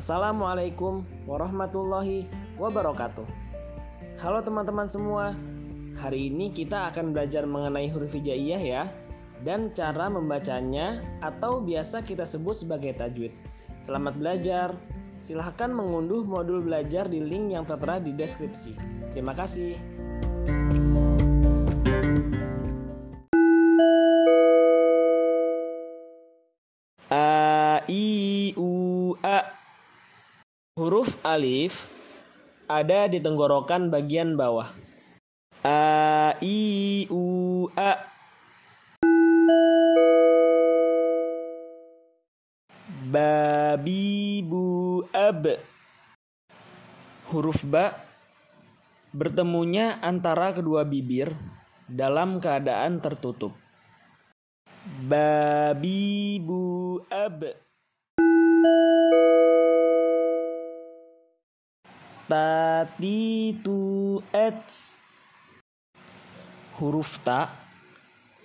Assalamualaikum warahmatullahi wabarakatuh. Halo teman-teman semua. Hari ini kita akan belajar mengenai huruf hijaiyah ya dan cara membacanya atau biasa kita sebut sebagai tajwid. Selamat belajar. Silahkan mengunduh modul belajar di link yang tertera di deskripsi. Terima kasih. Alif ada di tenggorokan bagian bawah. A I U A Babi bu ab Huruf ba bertemunya antara kedua bibir dalam keadaan tertutup. Babi bu ab Tati tu ets Huruf ta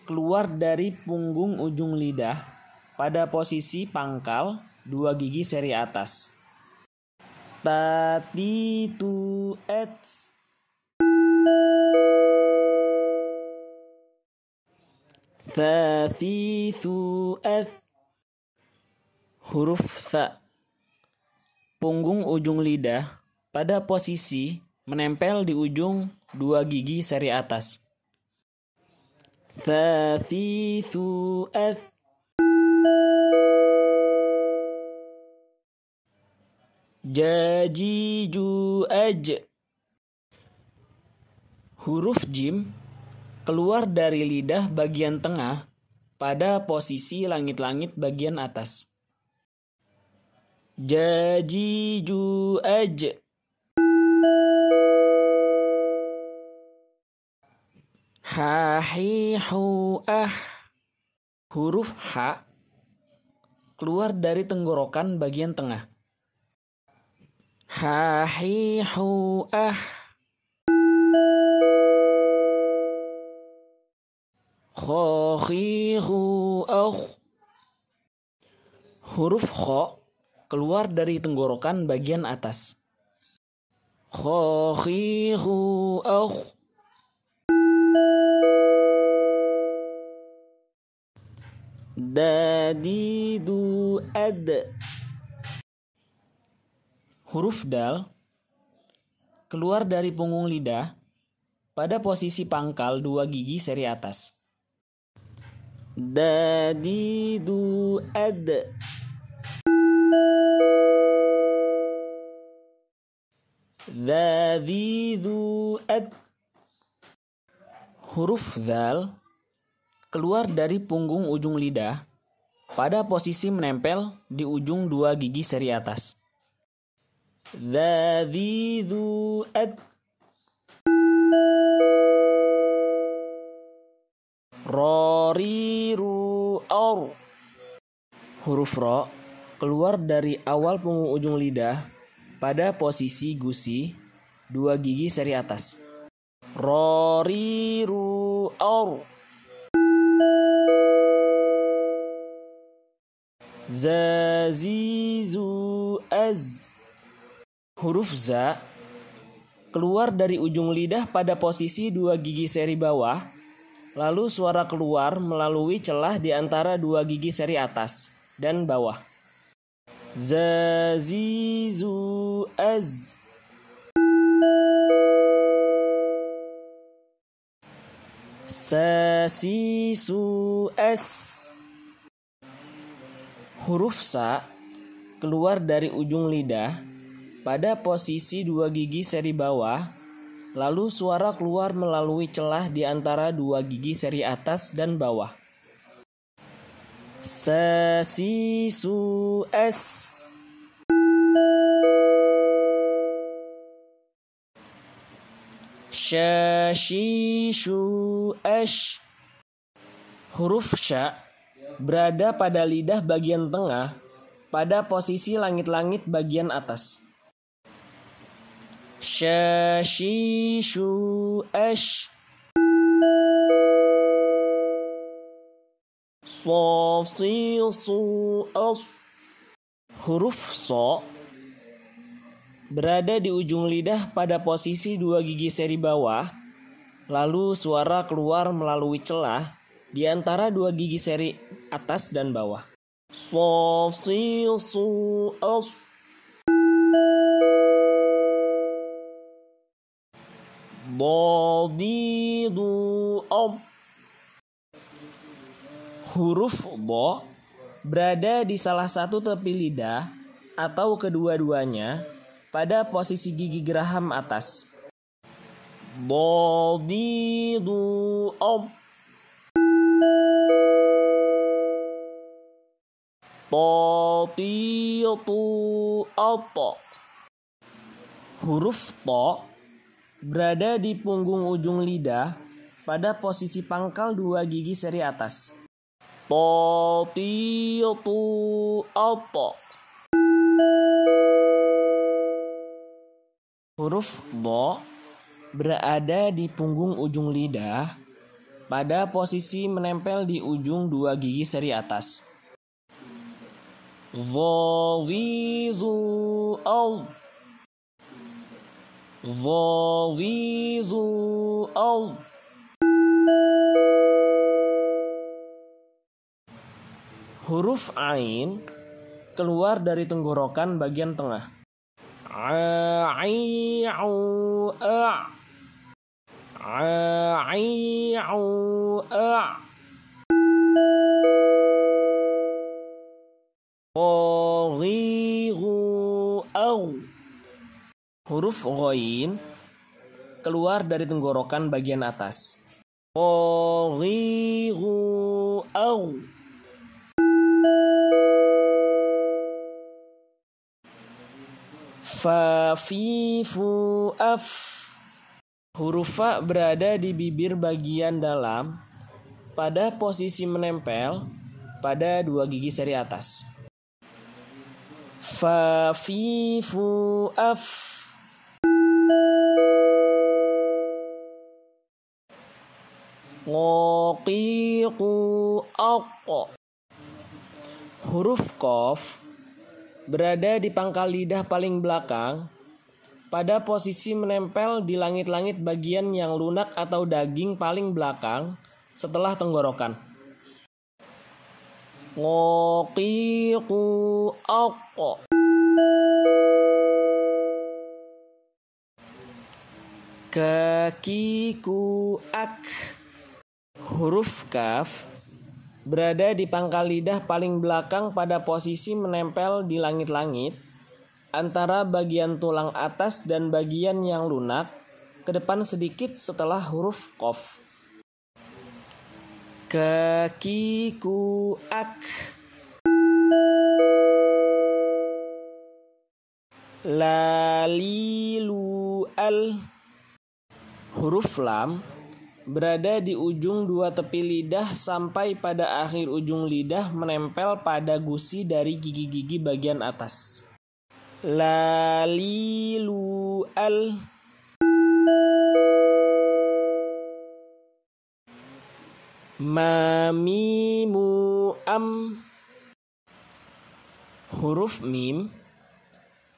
keluar dari punggung ujung lidah pada posisi pangkal dua gigi seri atas. Tati tu ets Huruf tha Punggung ujung lidah pada posisi menempel di ujung dua gigi seri atas. Ets Jajiju aj Huruf jim keluar dari lidah bagian tengah pada posisi langit-langit bagian atas. Jajiju aj Hahihu ah Huruf H keluar dari tenggorokan bagian tengah. Hahihu ah Khokhihu ah Huruf kho keluar dari tenggorokan bagian atas. Khokhihu ah Dadidu ad. Huruf dal keluar dari punggung lidah pada posisi pangkal dua gigi seri atas. Dadidu ad. Dadidu ad. Huruf dal keluar dari punggung ujung lidah pada posisi menempel di ujung dua gigi seri atas. Huruf ro keluar dari awal punggung ujung lidah pada posisi gusi dua gigi seri atas. Roriru or Zazizu az. Huruf za keluar dari ujung lidah pada posisi dua gigi seri bawah, lalu suara keluar melalui celah di antara dua gigi seri atas dan bawah. Zazizu az. Sasisu es Huruf sa keluar dari ujung lidah pada posisi dua gigi seri bawah, lalu suara keluar melalui celah di antara dua gigi seri atas dan bawah. Sasisu es Huruf sya berada pada lidah bagian tengah pada posisi langit-langit bagian atas. Shashishu ash as Huruf so berada di ujung lidah pada posisi dua gigi seri bawah, lalu suara keluar melalui celah di antara dua gigi seri atas dan bawah. Bodidu, ob. Huruf bo berada di salah satu tepi lidah atau kedua-duanya pada posisi gigi geraham atas. Bodidu ob. Tatitu ato. Huruf to berada di punggung ujung lidah pada posisi pangkal dua gigi seri atas. Tatitu ato. Huruf bo berada di punggung ujung lidah pada posisi menempel di ujung dua gigi seri atas. Dhawidu al. Huruf Ain keluar dari tenggorokan bagian tengah. Ai'u a' Ai'u a' Qaghiru aw Huruf ghain keluar dari tenggorokan bagian atas. Qaghiru aw Fa fi fu af Huruf fa berada di bibir bagian dalam pada posisi menempel pada dua gigi seri atas. Fa fi fu af Ngoqiqu aq Huruf kof berada di pangkal lidah paling belakang pada posisi menempel di langit-langit bagian yang lunak atau daging paling belakang setelah tenggorokan. Ngoqiqu aq Kakiku ak Huruf kaf berada di pangkal lidah paling belakang pada posisi menempel di langit-langit antara bagian tulang atas dan bagian yang lunak ke depan sedikit setelah huruf kof. Kakiku ak. Lalilu al. Huruf lam berada di ujung dua tepi lidah sampai pada akhir ujung lidah menempel pada gusi dari gigi-gigi bagian atas. Lalilu al Mamimu am. Huruf mim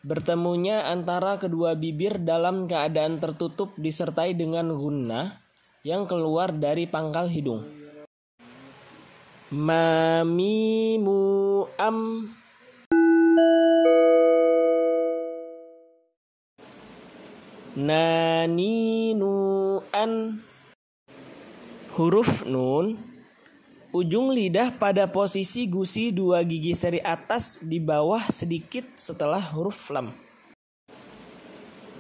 bertemunya antara kedua bibir dalam keadaan tertutup disertai dengan gunnah yang keluar dari pangkal hidung. Mamimu am. Naninu an Huruf nun Ujung lidah pada posisi gusi dua gigi seri atas di bawah sedikit setelah huruf lam.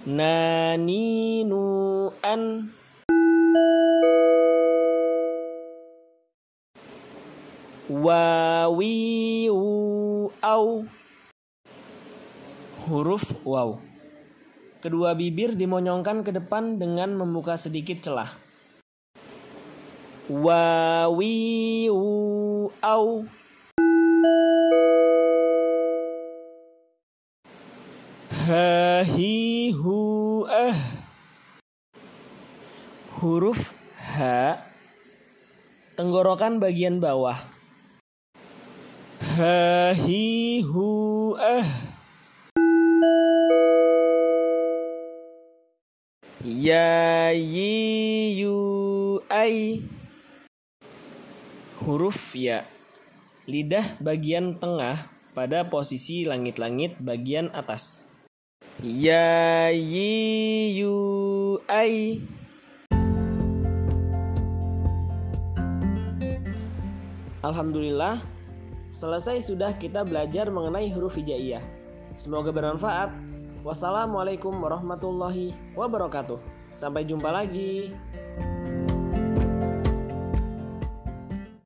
Naninu an Wawiu au Huruf waw Kedua bibir dimonyongkan ke depan dengan membuka sedikit celah. Wawiu au. Hahihu ah Huruf H Tenggorokan bagian bawah. Hahihu ah Ya yi yu ai Huruf ya. Lidah bagian tengah pada posisi langit-langit bagian atas. Ya yi yu ai. Alhamdulillah selesai sudah kita belajar mengenai huruf hijaiyah. Semoga bermanfaat. Wassalamualaikum warahmatullahi wabarakatuh. Sampai jumpa lagi.